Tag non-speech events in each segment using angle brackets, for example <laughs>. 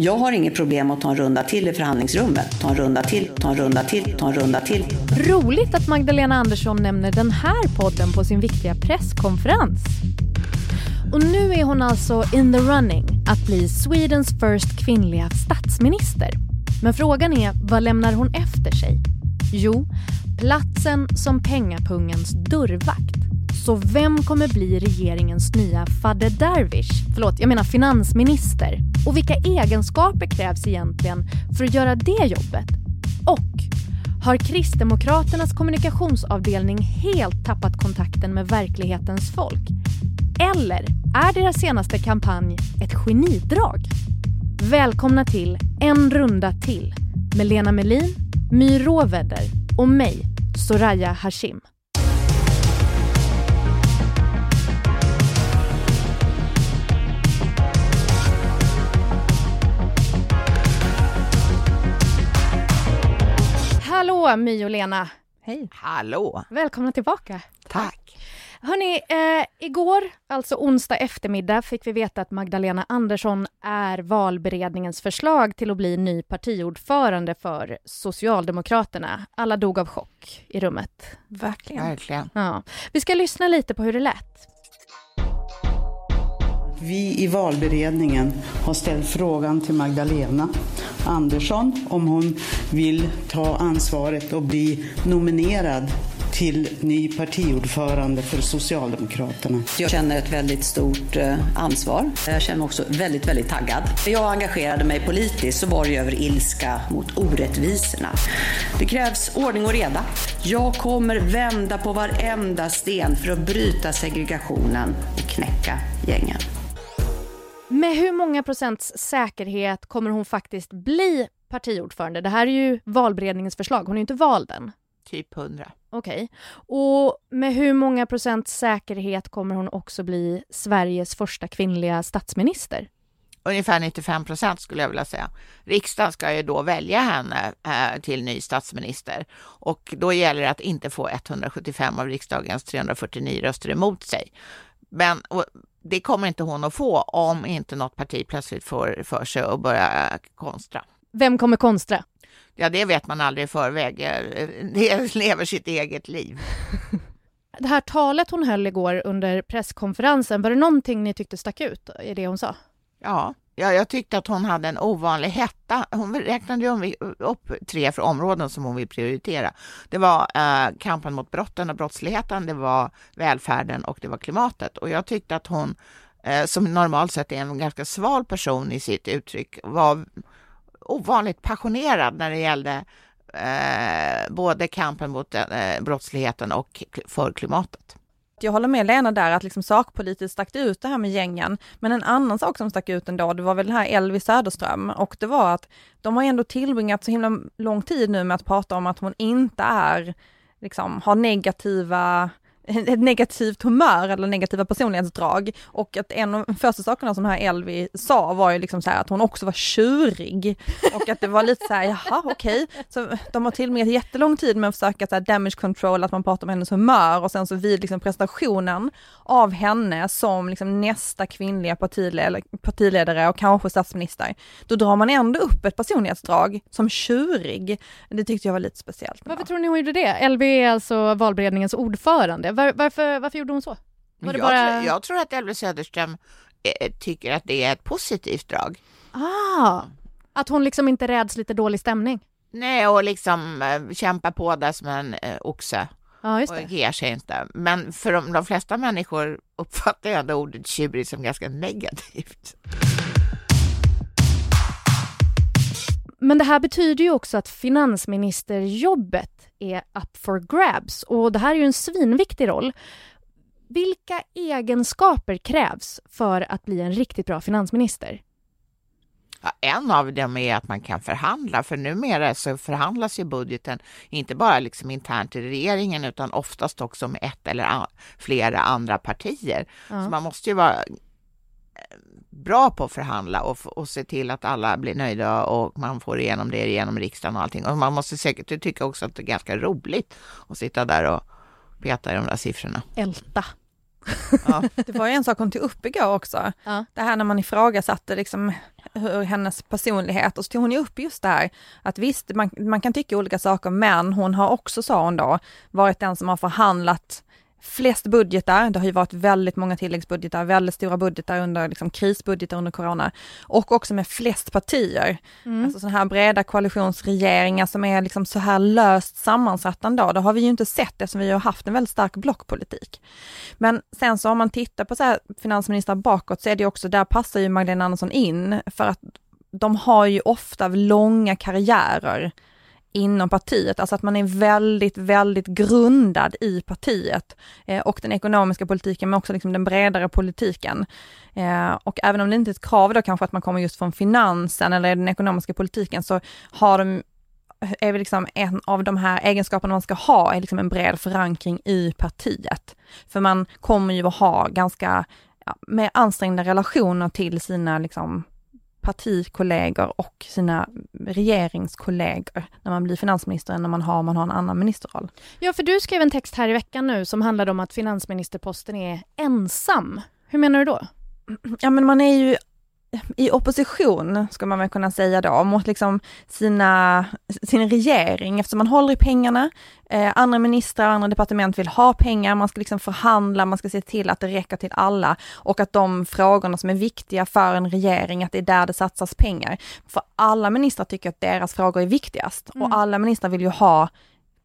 Jag har inget problem att ta en runda till i förhandlingsrummet. Ta en runda till, ta en runda till, ta en runda till. Roligt att Magdalena Andersson nämner den här podden på sin viktiga presskonferens. Och nu är hon alltså in the running att bli Swedens first kvinnliga statsminister. Men frågan är, vad lämnar hon efter sig? Jo, platsen som pengapungens dörrvakt. Så vem kommer bli regeringens nya fadder Darwish? Förlåt, jag menar finansminister. Och vilka egenskaper krävs egentligen för att göra det jobbet? Och har Kristdemokraternas kommunikationsavdelning helt tappat kontakten med verklighetens folk? Eller är deras senaste kampanj ett genidrag? Välkomna till En runda till med Lena Melin, My Råvedder och mig, Soraya Hashim. Hallå My och Lena! Hej! Hallå! Välkomna tillbaka! Tack! Hörni, eh, igår, alltså onsdag eftermiddag, fick vi veta att Magdalena Andersson är valberedningens förslag till att bli ny partiordförande för Socialdemokraterna. Alla dog av chock i rummet. Verkligen. Verkligen. Ja. Vi ska lyssna lite på hur det lät. Vi i valberedningen har ställt frågan till Magdalena Andersson om hon vill ta ansvaret och bli nominerad till ny partiordförande för Socialdemokraterna. Jag känner ett väldigt stort eh, ansvar. Jag känner mig också väldigt, väldigt taggad. När jag engagerade mig politiskt så var det över ilska mot orättvisorna. Det krävs ordning och reda. Jag kommer vända på varenda sten för att bryta segregationen och knäcka gängen. Med hur många procents säkerhet kommer hon faktiskt bli partiordförande? Det här är ju valberedningens förslag, hon är inte vald än. Typ 100. Okej. Och med hur många procents säkerhet kommer hon också bli Sveriges första kvinnliga statsminister? Ungefär 95 procent skulle jag vilja säga. Riksdagen ska ju då välja henne eh, till ny statsminister och då gäller det att inte få 175 av riksdagens 349 röster emot sig. Men och, det kommer inte hon att få om inte något parti plötsligt får för sig att börja konstra. Vem kommer konstra? Ja, det vet man aldrig i förväg. Det lever sitt eget liv. <laughs> Det här talet hon höll igår under presskonferensen, var det någonting ni tyckte stack ut i det hon sa? Ja, ja jag tyckte att hon hade en ovanlig hetta. Hon räknade ju upp tre för områden som hon vill prioritera. Det var eh, kampen mot brotten och brottsligheten, det var välfärden och det var klimatet. Och jag tyckte att hon, eh, som normalt sett är en ganska sval person i sitt uttryck, var ovanligt passionerad när det gällde eh, både kampen mot eh, brottsligheten och för klimatet. Jag håller med Lena där att liksom sakpolitiskt stack det ut det här med gängen. Men en annan sak som stack ut ändå, det var väl det här Elvis Söderström och det var att de har ändå tillbringat så himla lång tid nu med att prata om att hon inte är, liksom, har negativa <laughs> ett negativt humör eller negativa personlighetsdrag. Och att en av de första sakerna som den här Elvi sa var ju liksom så här att hon också var tjurig. Och att det var lite så här, jaha okej. Okay. Så de har tillbringat jättelång tid med att försöka så här damage control, att man pratar om hennes humör och sen så vid liksom presentationen av henne som liksom nästa kvinnliga partiledare, partiledare och kanske statsminister, då drar man ändå upp ett personlighetsdrag som tjurig. Det tyckte jag var lite speciellt. Varför tror ni hon gjorde det? Elvi är alltså valberedningens ordförande. Var, varför, varför gjorde hon så? Var jag, bara... tror, jag tror att Elvy Söderström eh, tycker att det är ett positivt drag. Ah, att hon liksom inte räds lite dålig stämning? Nej, och liksom eh, kämpa på där som en eh, oxe. Ja, just det. Och ger sig inte. Men för de, de flesta människor uppfattar jag ändå ordet tjurig som ganska negativt. Men det här betyder ju också att finansministerjobbet är up for grabs och det här är ju en svinviktig roll. Vilka egenskaper krävs för att bli en riktigt bra finansminister? Ja, en av dem är att man kan förhandla, för numera så förhandlas ju budgeten inte bara liksom internt i regeringen utan oftast också med ett eller flera andra partier. Ja. Så man måste ju vara bra på att förhandla och, och se till att alla blir nöjda och man får igenom det genom riksdagen och allting. Och man måste säkert tycka också att det är ganska roligt att sitta där och peta i de där siffrorna. Älta. Ja. <laughs> Det var ju en sak hon tog upp igår också. Ja. Det här när man ifrågasatte liksom hur hennes personlighet och så tog hon ju upp just det här att visst, man, man kan tycka olika saker men hon har också, sa hon då, varit den som har förhandlat flest budgetar, det har ju varit väldigt många tilläggsbudgetar, väldigt stora budgetar under liksom krisbudgetar under corona och också med flest partier. Mm. Alltså sådana här breda koalitionsregeringar som är liksom så här löst sammansatta ändå, det har vi ju inte sett eftersom vi har haft en väldigt stark blockpolitik. Men sen så om man tittar på så här finansministrar bakåt så är det också, där passar ju Magdalena Andersson in för att de har ju ofta långa karriärer inom partiet, alltså att man är väldigt, väldigt grundad i partiet eh, och den ekonomiska politiken, men också liksom den bredare politiken. Eh, och även om det inte är ett krav då kanske att man kommer just från finansen eller den ekonomiska politiken, så har de är väl liksom en av de här egenskaperna man ska ha, är liksom en bred förankring i partiet. För man kommer ju att ha ganska ja, mer ansträngda relationer till sina liksom partikollegor och sina regeringskollegor när man blir finansminister än när man har, man har en annan ministerroll. Ja, för du skrev en text här i veckan nu som handlade om att finansministerposten är ensam. Hur menar du då? Ja, men man är ju i opposition, ska man väl kunna säga då, mot liksom sina, sin regering, eftersom man håller i pengarna. Eh, andra ministrar, andra departement vill ha pengar, man ska liksom förhandla, man ska se till att det räcker till alla och att de frågorna som är viktiga för en regering, att det är där det satsas pengar. För alla ministrar tycker att deras frågor är viktigast mm. och alla ministrar vill ju ha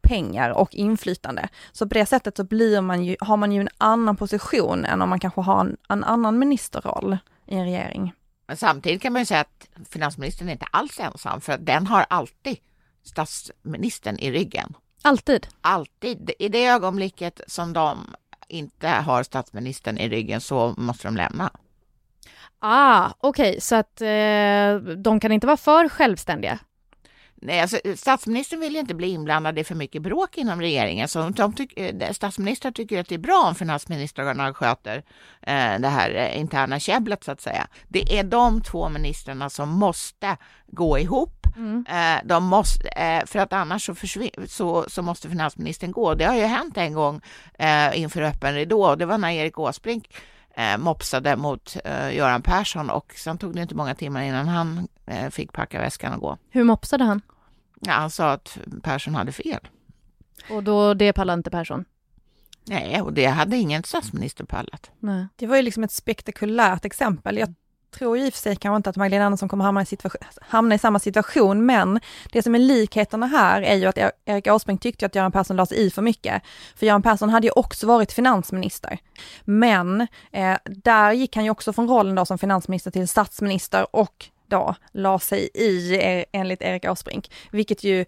pengar och inflytande. Så på det sättet så blir man ju, har man ju en annan position än om man kanske har en, en annan ministerroll i en regering. Men samtidigt kan man ju säga att finansministern är inte alls ensam för att den har alltid statsministern i ryggen. Alltid? Alltid. I det ögonblicket som de inte har statsministern i ryggen så måste de lämna. Ah, okej, okay. så att eh, de kan inte vara för självständiga? Nej, alltså, statsministern vill inte bli inblandad i för mycket bråk inom regeringen. Så de tyck, eh, statsministern tycker att det är bra om finansministrarna sköter eh, det här eh, interna käbblet så att säga. Det är de två ministrarna som måste gå ihop. Mm. Eh, de måste, eh, för att annars så, så, så, måste finansministern gå. Det har ju hänt en gång eh, inför öppen ridå. Det var när Erik Åsbrink eh, mopsade mot eh, Göran Persson och sen tog det inte många timmar innan han eh, fick packa väskan och gå. Hur mopsade han? Ja, han sa att Persson hade fel. Och då, det pallade inte Persson? Nej, och det hade ingen statsminister pallat. Nej. Det var ju liksom ett spektakulärt exempel. Jag tror i och för sig kanske inte att Magdalena Andersson kommer hamna i, hamna i samma situation, men det som är likheterna här är ju att e- Erik Åsbrink tyckte att Göran Persson la sig i för mycket. För Göran Persson hade ju också varit finansminister. Men eh, där gick han ju också från rollen då som finansminister till statsminister och då la sig i eh, enligt Erik Åsbrink, vilket ju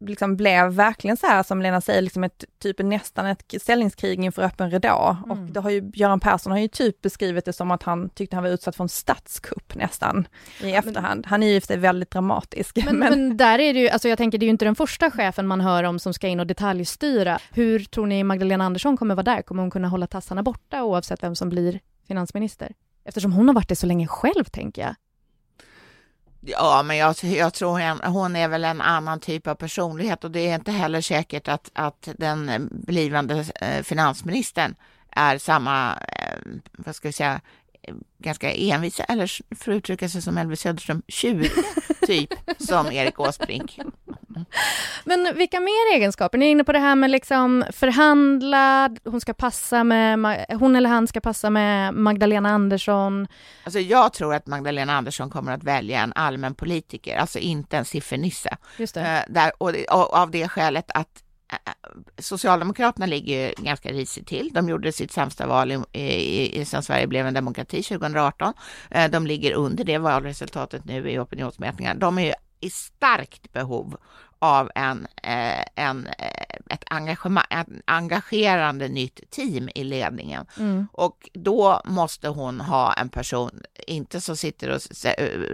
liksom blev verkligen så här som Lena säger, liksom ett, typ nästan ett ställningskrig inför öppen ridå. Mm. Och det har ju, Göran Persson har ju typ beskrivit det som att han tyckte han var utsatt för en statskupp nästan i efterhand. Han är ju sig väldigt dramatisk. Men, men... men, där är det ju, alltså jag tänker det är ju inte den första chefen man hör om som ska in och detaljstyra. Hur tror ni Magdalena Andersson kommer vara där? Kommer hon kunna hålla tassarna borta oavsett vem som blir finansminister? Eftersom hon har varit det så länge själv tänker jag. Ja, men jag, jag tror hon, hon är väl en annan typ av personlighet och det är inte heller säkert att, att den blivande eh, finansministern är samma, eh, vad ska vi säga, ganska envis, eller för att uttrycka sig som Elvis Söderström, tjurig typ <laughs> som Erik Åsbrink. Men vilka mer egenskaper? Ni är inne på det här med liksom förhandla, hon ska passa med, hon eller han ska passa med Magdalena Andersson. Alltså jag tror att Magdalena Andersson kommer att välja en allmän politiker, alltså inte en siffernisse. Just det. Eh, där, och, och av det skälet att Socialdemokraterna ligger ganska risigt till. De gjorde sitt sämsta val i, i, i, sen Sverige blev en demokrati 2018. Eh, de ligger under det valresultatet nu i opinionsmätningar. De är i starkt behov av en, eh, en, eh, ett ett engagerande nytt team i ledningen. Mm. Och då måste hon ha en person, inte som sitter och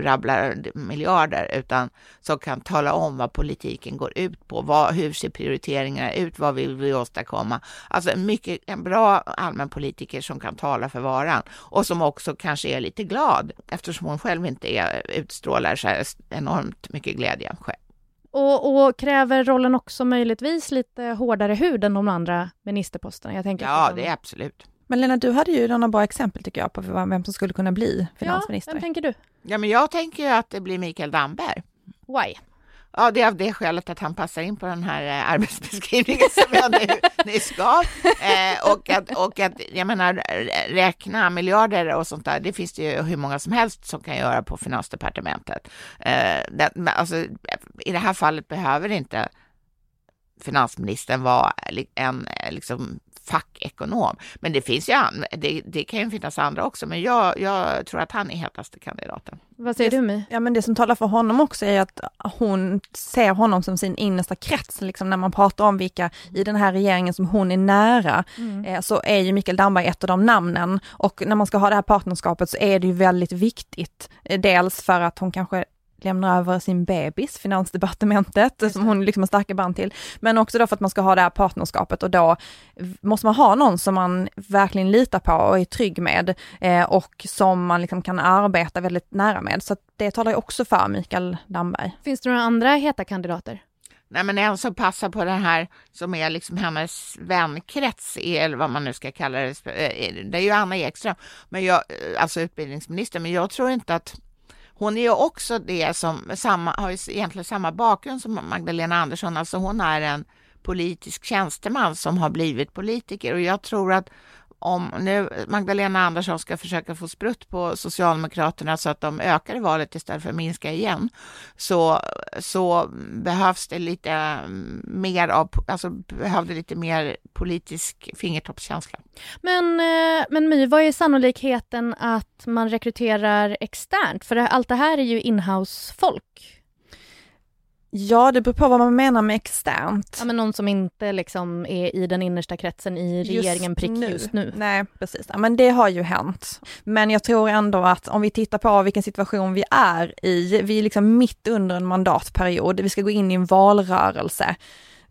rabblar miljarder, utan som kan tala om vad politiken går ut på. Vad, hur ser prioriteringarna ut? Vad vill vi åstadkomma? Alltså en, mycket, en bra allmänpolitiker som kan tala för varan och som också kanske är lite glad eftersom hon själv inte är, utstrålar så enormt mycket glädje själv. Och, och, kräver rollen också möjligtvis lite hårdare hud än de andra ministerposterna? Jag tänker ja, det är absolut. Men Lena, du hade ju några bra exempel tycker jag på vem som skulle kunna bli finansminister. Ja, vem tänker du? Ja, men jag tänker ju att det blir Mikael Damberg. Why? Ja, det är av det skälet att han passar in på den här eh, arbetsbeskrivningen som jag nu, <laughs> nyss gav. Eh, och, att, och att, jag menar, räkna miljarder och sånt där, det finns det ju hur många som helst som kan göra på Finansdepartementet. Eh, det, alltså, I det här fallet behöver inte finansministern vara en liksom, fackekonom. Men det finns ju det, det kan ju finnas andra också, men jag, jag tror att han är hetaste kandidaten. Vad säger du My? Ja men det som talar för honom också är att hon ser honom som sin innersta krets, liksom när man pratar om vilka i den här regeringen som hon är nära, mm. eh, så är ju Mikael Damberg ett av de namnen. Och när man ska ha det här partnerskapet så är det ju väldigt viktigt, eh, dels för att hon kanske lämnar över sin bebis, Finansdepartementet, som hon liksom har starka band till. Men också då för att man ska ha det här partnerskapet och då måste man ha någon som man verkligen litar på och är trygg med eh, och som man liksom kan arbeta väldigt nära med. Så det talar ju också för Mikael Damberg. Finns det några andra heta kandidater? Nej, men en som passar på den här som är liksom hennes vänkrets, eller vad man nu ska kalla det, eh, det är ju Anna Ekström, men jag, eh, alltså utbildningsminister, men jag tror inte att hon är ju också det som samma, har ju egentligen samma bakgrund som Magdalena Andersson, alltså hon är en politisk tjänsteman som har blivit politiker. Och jag tror att om nu Magdalena Andersson ska försöka få sprutt på Socialdemokraterna så att de ökar i valet istället för att minska igen, så, så behövs det lite mm, mer av, alltså behövde lite mer politisk fingertoppskänsla. Men, eh, men My, vad är sannolikheten att man rekryterar externt? För allt det här är ju inhouse-folk. Ja, det beror på vad man menar med externt. Ja, men någon som inte liksom är i den innersta kretsen i regeringen just prick nu. just nu. Nej, precis. Ja, men det har ju hänt. Men jag tror ändå att om vi tittar på vilken situation vi är i, vi är liksom mitt under en mandatperiod, vi ska gå in i en valrörelse.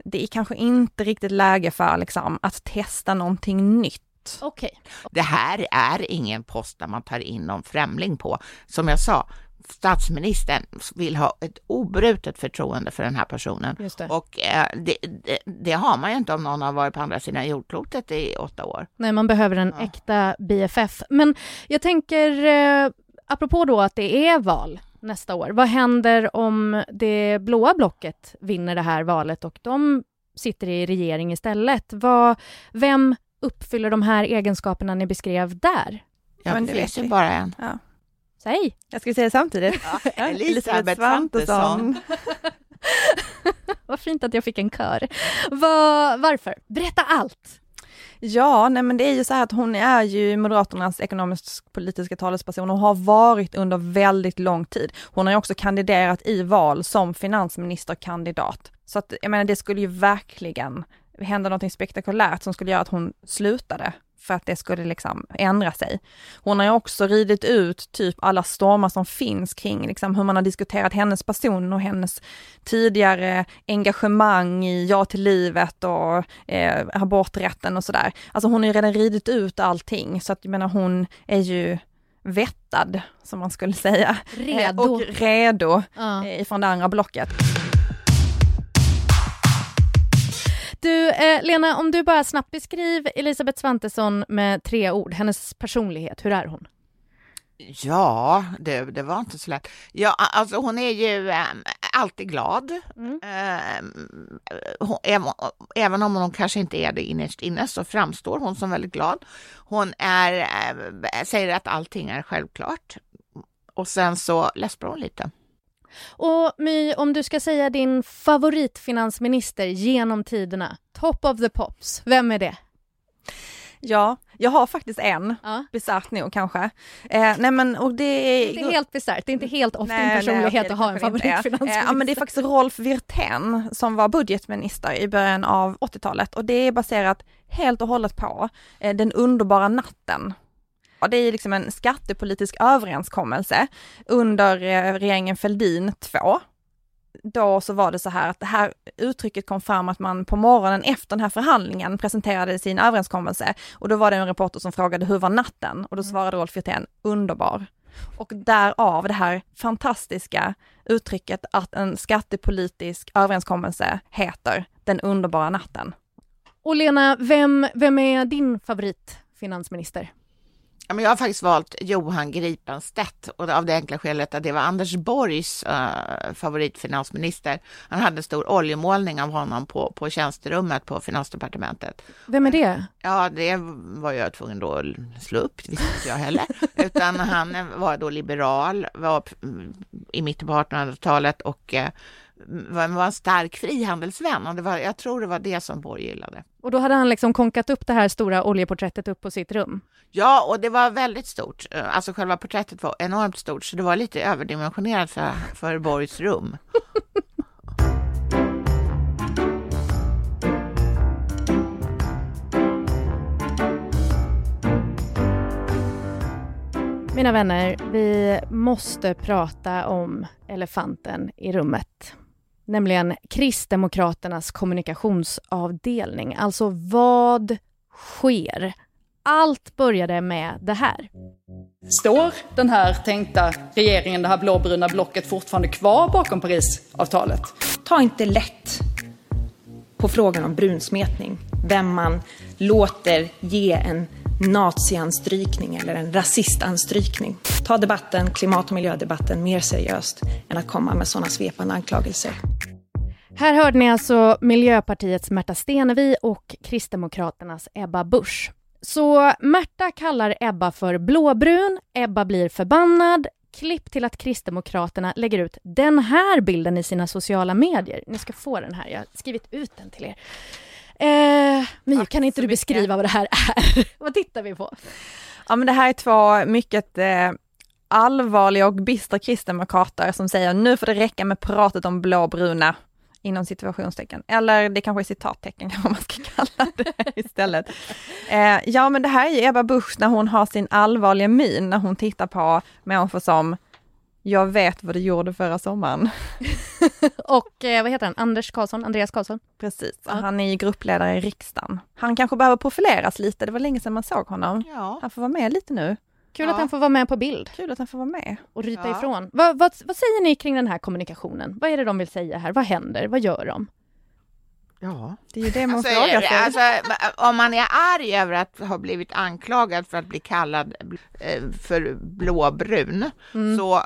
Det är kanske inte riktigt läge för liksom, att testa någonting nytt. Okay. Det här är ingen post där man tar in någon främling på. Som jag sa, statsministern vill ha ett obrutet förtroende för den här personen. Det. Och eh, det, det, det, har man ju inte om någon har varit på andra sidan jordklotet i åtta år. Nej, man behöver en ja. äkta BFF. Men jag tänker, eh, apropå då att det är val nästa år, vad händer om det blåa blocket vinner det här valet och de sitter i regering istället? Vad, vem uppfyller de här egenskaperna ni beskrev där? Ja, men det finns ju bara en. Ja. Säg! Jag ska säga samtidigt. Ja, <laughs> Elisabeth Svantesson. <laughs> Vad fint att jag fick en kör. Var, varför? Berätta allt! Ja, nej men det är ju så här att hon är ju Moderaternas ekonomisk-politiska talesperson och har varit under väldigt lång tid. Hon har ju också kandiderat i val som finansministerkandidat. Så att jag menar det skulle ju verkligen hända någonting spektakulärt som skulle göra att hon slutade för att det skulle liksom ändra sig. Hon har ju också ridit ut typ alla stormar som finns kring liksom hur man har diskuterat hennes person och hennes tidigare engagemang i Ja till livet och eh, aborträtten och sådär. Alltså hon har ju redan ridit ut allting så att jag menar hon är ju vettad, som man skulle säga. Redo. och redo ja. Eh, ifrån det andra blocket. Du, eh, Lena, om du bara snabbt beskriv Elisabeth Svantesson med tre ord, hennes personlighet, hur är hon? Ja, det, det var inte så lätt. Ja, alltså hon är ju äh, alltid glad. Mm. Äh, hon, även, även, om hon kanske inte är det innerst inne så framstår hon som väldigt glad. Hon är, äh, säger att allting är självklart. Och sen så läspar hon lite. Och My, om du ska säga din favoritfinansminister genom tiderna, top of the pops, vem är det? Ja, jag har faktiskt en, ja. bisarrt nog kanske. Eh, nej men och det är... Inte helt bisarrt, det är inte helt off din personlighet att ha en favoritfinansminister. Eh, ja men det är faktiskt Rolf Wirtén som var budgetminister i början av 80-talet och det är baserat helt och hållet på eh, den underbara natten det är liksom en skattepolitisk överenskommelse under eh, regeringen Fälldin 2. Då så var det så här att det här uttrycket kom fram att man på morgonen efter den här förhandlingen presenterade sin överenskommelse och då var det en reporter som frågade hur var natten? Och då mm. svarade Rolf Wirtén underbar. Och därav det här fantastiska uttrycket att en skattepolitisk överenskommelse heter den underbara natten. Och Lena, vem, vem är din favorit finansminister? Ja, men jag har faktiskt valt Johan Gripenstedt och av det enkla skälet att det var Anders Borgs uh, favoritfinansminister. Han hade en stor oljemålning av honom på, på tjänsterummet på Finansdepartementet. Vem är det? Ja, det var jag tvungen då att slå upp, det visste inte jag heller. <laughs> Utan han var då liberal, var i mitten på 1800-talet och uh, var en stark frihandelsvän och det var, jag tror det var det som Borg gillade. Och då hade han liksom konkat upp det här stora oljeporträttet upp på sitt rum? Ja, och det var väldigt stort. Alltså själva porträttet var enormt stort, så det var lite överdimensionerat för, för Borgs rum. Mina vänner, vi måste prata om elefanten i rummet nämligen Kristdemokraternas kommunikationsavdelning. Alltså vad sker? Allt började med det här. Står den här tänkta regeringen, det här blåbruna blocket, fortfarande kvar bakom Parisavtalet? Ta inte lätt på frågan om brunsmetning. Vem man låter ge en nazianstrykning eller en rasistanstrykning. Ta debatten, klimat och miljödebatten mer seriöst än att komma med sådana svepande anklagelser. Här hörde ni alltså Miljöpartiets Märta Stenevi och Kristdemokraternas Ebba Busch. Så Märta kallar Ebba för blåbrun, Ebba blir förbannad, klipp till att Kristdemokraterna lägger ut den här bilden i sina sociala medier. Ni ska få den här, jag har skrivit ut den till er. Eh, My, kan inte du beskriva vad det här är? <laughs> vad tittar vi på? Ja men det här är två mycket eh, allvarliga och bistra kristdemokrater som säger nu får det räcka med pratet om blåbruna inom situationstecken, eller det kanske är citattecken <laughs> kanske man ska kalla det <laughs> istället. Eh, ja men det här är ju Ebba Busch när hon har sin allvarliga min, när hon tittar på människor som jag vet vad du gjorde förra sommaren. <laughs> och eh, vad heter han, Anders Karlsson, Andreas Karlsson? Precis, ja. han är ju gruppledare i riksdagen. Han kanske behöver profileras lite, det var länge sedan man såg honom. Ja. Han får vara med lite nu. Kul ja. att han får vara med på bild. Kul att han får vara med. Och ryta ja. ifrån. Vad, vad, vad säger ni kring den här kommunikationen? Vad är det de vill säga här? Vad händer? Vad gör de? Ja, det är ju det man alltså, frågar sig. Alltså, om man är arg över att ha blivit anklagad för att bli kallad eh, för blåbrun, mm. så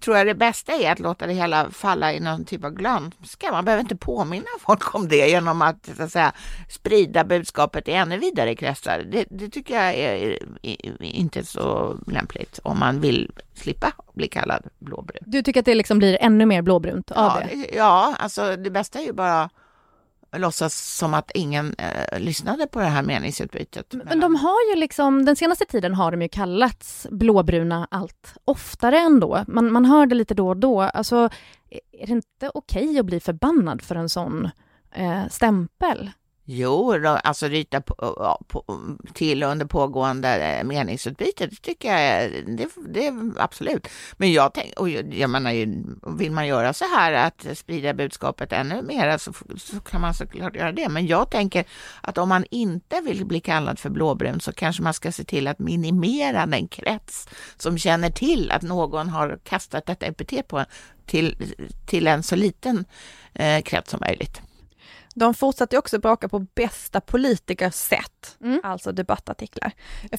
tror jag det bästa är att låta det hela falla i någon typ av glömska. Man behöver inte påminna folk om det genom att, så att säga, sprida budskapet i ännu vidare kretsar. Det, det tycker jag är, är, inte så lämpligt om man vill slippa bli kallad blåbrun. Du tycker att det liksom blir ännu mer blåbrunt av ja, det? Ja, alltså det bästa är ju bara låtsas som att ingen eh, lyssnade på det här meningsutbytet. Men de har ju liksom, den senaste tiden har de ju kallats blåbruna allt oftare ändå. Man, man hör det lite då och då. Alltså, är det inte okej att bli förbannad för en sån eh, stämpel? Jo, alltså rita på, på, till under pågående eh, meningsutbyte, det tycker jag det, det absolut. Men jag tänker, och jag menar vill man göra så här att sprida budskapet ännu mer så, så kan man såklart göra det. Men jag tänker att om man inte vill bli kallad för blåbrun så kanske man ska se till att minimera den krets som känner till att någon har kastat detta epitet på till, till en så liten eh, krets som möjligt. De fortsatte också bråka på bästa politikers sätt, mm. alltså debattartiklar.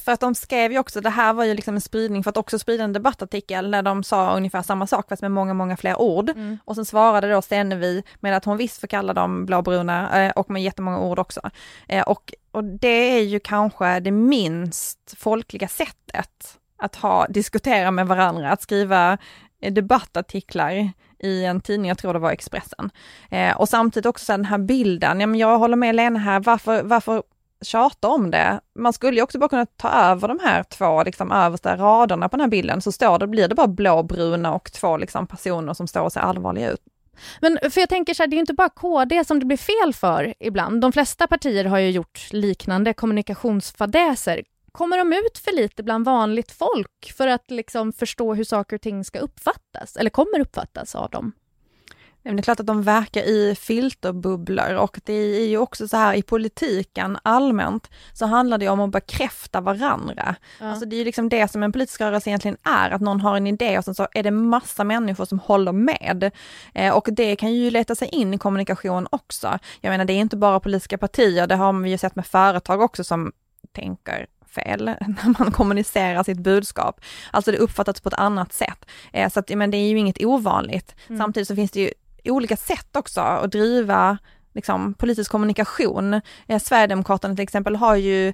För att de skrev ju också, det här var ju liksom en spridning för att också sprida en debattartikel när de sa ungefär samma sak fast med många, många fler ord. Mm. Och sen svarade då Stenevi med att hon visst får kalla dem blåbruna eh, och med jättemånga ord också. Eh, och, och det är ju kanske det minst folkliga sättet att ha, diskutera med varandra, att skriva Eh, debattartiklar i en tidning, jag tror det var Expressen. Eh, och samtidigt också så den här bilden, ja, men jag håller med Lena här, varför, varför tjata om det? Man skulle ju också bara kunna ta över de här två liksom översta raderna på den här bilden, så står det, blir det bara blåbruna och två liksom personer som står och ser allvarliga ut. Men för jag tänker så här, det är inte bara KD som det blir fel för ibland. De flesta partier har ju gjort liknande kommunikationsfadäser. Kommer de ut för lite bland vanligt folk för att liksom förstå hur saker och ting ska uppfattas, eller kommer uppfattas av dem? Det är klart att de verkar i filterbubblor och det är ju också så här i politiken allmänt så handlar det om att bekräfta varandra. Ja. Alltså det är ju liksom det som en politisk rörelse egentligen är, att någon har en idé och sen så är det massa människor som håller med. Eh, och det kan ju leta sig in i kommunikation också. Jag menar det är inte bara politiska partier, det har vi ju sett med företag också som tänker fel <laughs> när man kommunicerar sitt budskap. Alltså det uppfattas på ett annat sätt. Eh, så att, men det är ju inget ovanligt. Mm. Samtidigt så finns det ju olika sätt också att driva liksom, politisk kommunikation. Eh, Sverigedemokraterna till exempel har ju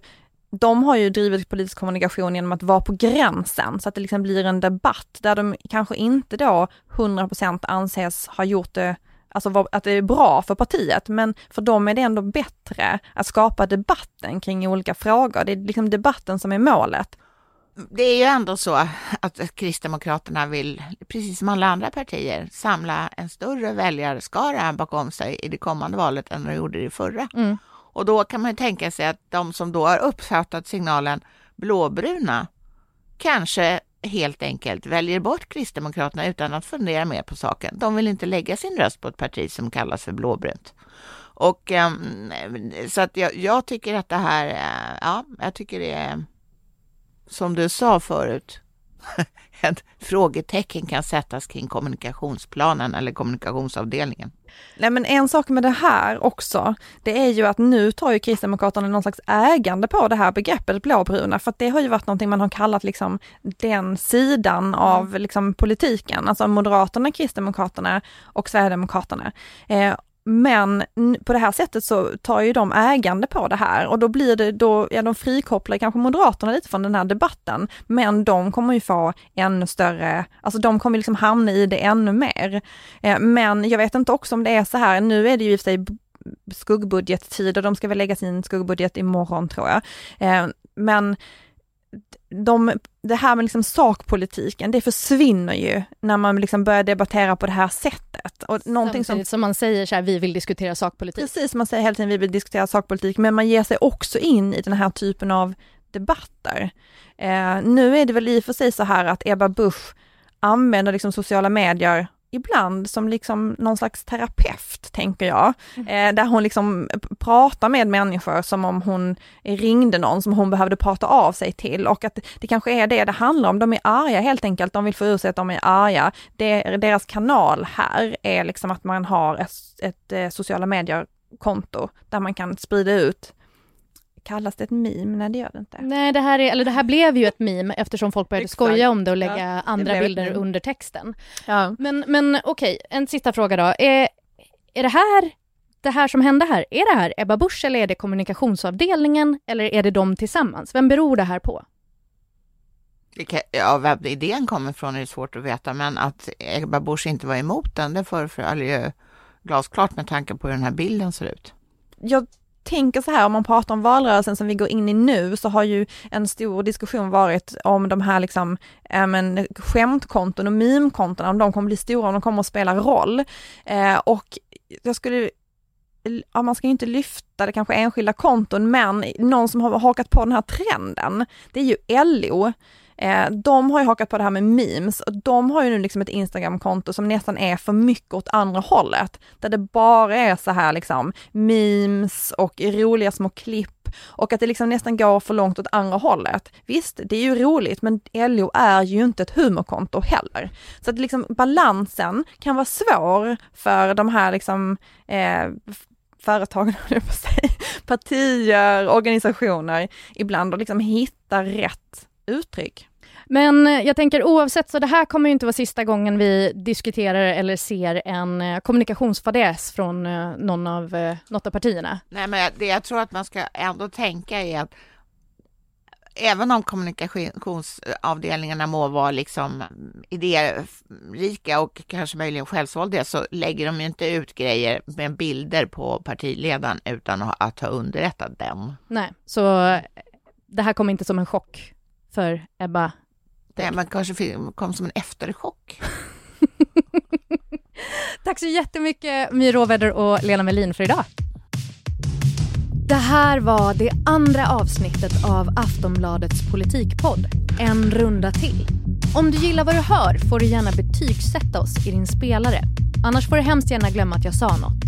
de har ju drivit politisk kommunikation genom att vara på gränsen så att det liksom blir en debatt där de kanske inte då 100% anses ha gjort det alltså att det är bra för partiet, men för dem är det ändå bättre att skapa debatten kring olika frågor. Det är liksom debatten som är målet. Det är ju ändå så att Kristdemokraterna vill, precis som alla andra partier, samla en större väljarskara bakom sig i det kommande valet än de gjorde i det förra. Mm. Och då kan man tänka sig att de som då har uppfattat signalen blåbruna kanske helt enkelt väljer bort Kristdemokraterna utan att fundera mer på saken. De vill inte lägga sin röst på ett parti som kallas för blåbrunt. Och ehm, så att jag, jag, tycker att det här, eh, ja, jag tycker det är som du sa förut, <laughs> ett frågetecken kan sättas kring kommunikationsplanen eller kommunikationsavdelningen. Nej men en sak med det här också, det är ju att nu tar ju Kristdemokraterna någon slags ägande på det här begreppet blåbruna, för att det har ju varit någonting man har kallat liksom den sidan mm. av liksom politiken, alltså Moderaterna, Kristdemokraterna och Sverigedemokraterna. Eh, men på det här sättet så tar ju de ägande på det här och då blir det då, ja de frikopplar kanske Moderaterna lite från den här debatten, men de kommer ju få ännu större, alltså de kommer liksom hamna i det ännu mer. Eh, men jag vet inte också om det är så här, nu är det ju i och för sig skuggbudgettid och de ska väl lägga sin skuggbudget imorgon tror jag. Eh, men de, det här med liksom sakpolitiken, det försvinner ju när man liksom börjar debattera på det här sättet. Och någonting Samtidigt som, som man säger så här, vi vill diskutera sakpolitik. Precis, man säger hela tiden vi vill diskutera sakpolitik, men man ger sig också in i den här typen av debatter. Eh, nu är det väl i och för sig så här att Ebba Busch använder liksom sociala medier ibland som liksom någon slags terapeut, tänker jag. Mm. Eh, där hon liksom pratar med människor som om hon ringde någon som hon behövde prata av sig till och att det kanske är det det handlar om. De är arga helt enkelt, de vill få ur sig att de är arga. Det, deras kanal här är liksom att man har ett, ett, eh, sociala medier-konto där man kan sprida ut Kallas det ett meme? Nej det gör det inte. Nej det här, är, eller det här blev ju ett meme eftersom folk började skoja om det och lägga ja, andra bilder under texten. Ja. Men, men okej, okay, en sista fråga då. Är, är det här det här som hände här, är det här Ebba Busch eller är det kommunikationsavdelningen eller är det de tillsammans? Vem beror det här på? Ja, vem idén kommer ifrån är svårt att veta, men att Ebba Busch inte var emot den, det förefaller ju glasklart med tanke på hur den här bilden ser ut. Jag tänker så här, om man pratar om valrörelsen som vi går in i nu, så har ju en stor diskussion varit om de här liksom, äh, men, skämtkonton och meme-konton, om de kommer bli stora, om de kommer att spela roll. Eh, och jag skulle ja, man ska ju inte lyfta det kanske enskilda konton, men någon som har hakat på den här trenden, det är ju LO. Eh, de har ju hakat på det här med memes och de har ju nu liksom ett Instagramkonto som nästan är för mycket åt andra hållet. Där det bara är så här liksom memes och roliga små klipp och att det liksom nästan går för långt åt andra hållet. Visst, det är ju roligt, men LO är ju inte ett humorkonto heller. Så att liksom balansen kan vara svår för de här liksom eh, företagen, <laughs> partier, organisationer ibland och liksom hitta rätt uttryck. Men eh, jag tänker oavsett, så det här kommer ju inte vara sista gången vi diskuterar eller ser en eh, kommunikationsfadäs från eh, någon av, något av partierna. Nej, men det jag tror att man ska ändå tänka är att även om kommunikationsavdelningarna må vara liksom idérika och kanske möjligen självsvåldiga så lägger de ju inte ut grejer med bilder på partiledaren utan att ha underrättat dem. Nej, så det här kommer inte som en chock för Ebba Nej, man kanske kom som en efterchock. <laughs> Tack så jättemycket My Råväder och Lena Melin för idag. Det här var det andra avsnittet av Aftonbladets politikpodd, En runda till. Om du gillar vad du hör får du gärna betygsätta oss i din spelare. Annars får du hemskt gärna glömma att jag sa något.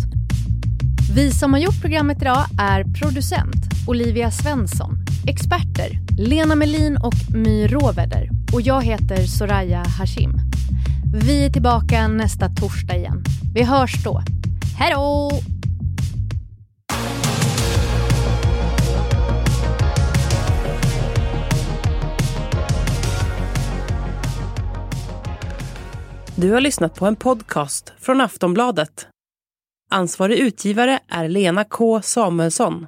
Vi som har gjort programmet idag är producent Olivia Svensson, Experter Lena Melin och My Råväder. Och jag heter Soraya Hashim. Vi är tillbaka nästa torsdag igen. Vi hörs då. Hej då! Du har lyssnat på en podcast från Aftonbladet. Ansvarig utgivare är Lena K Samuelsson.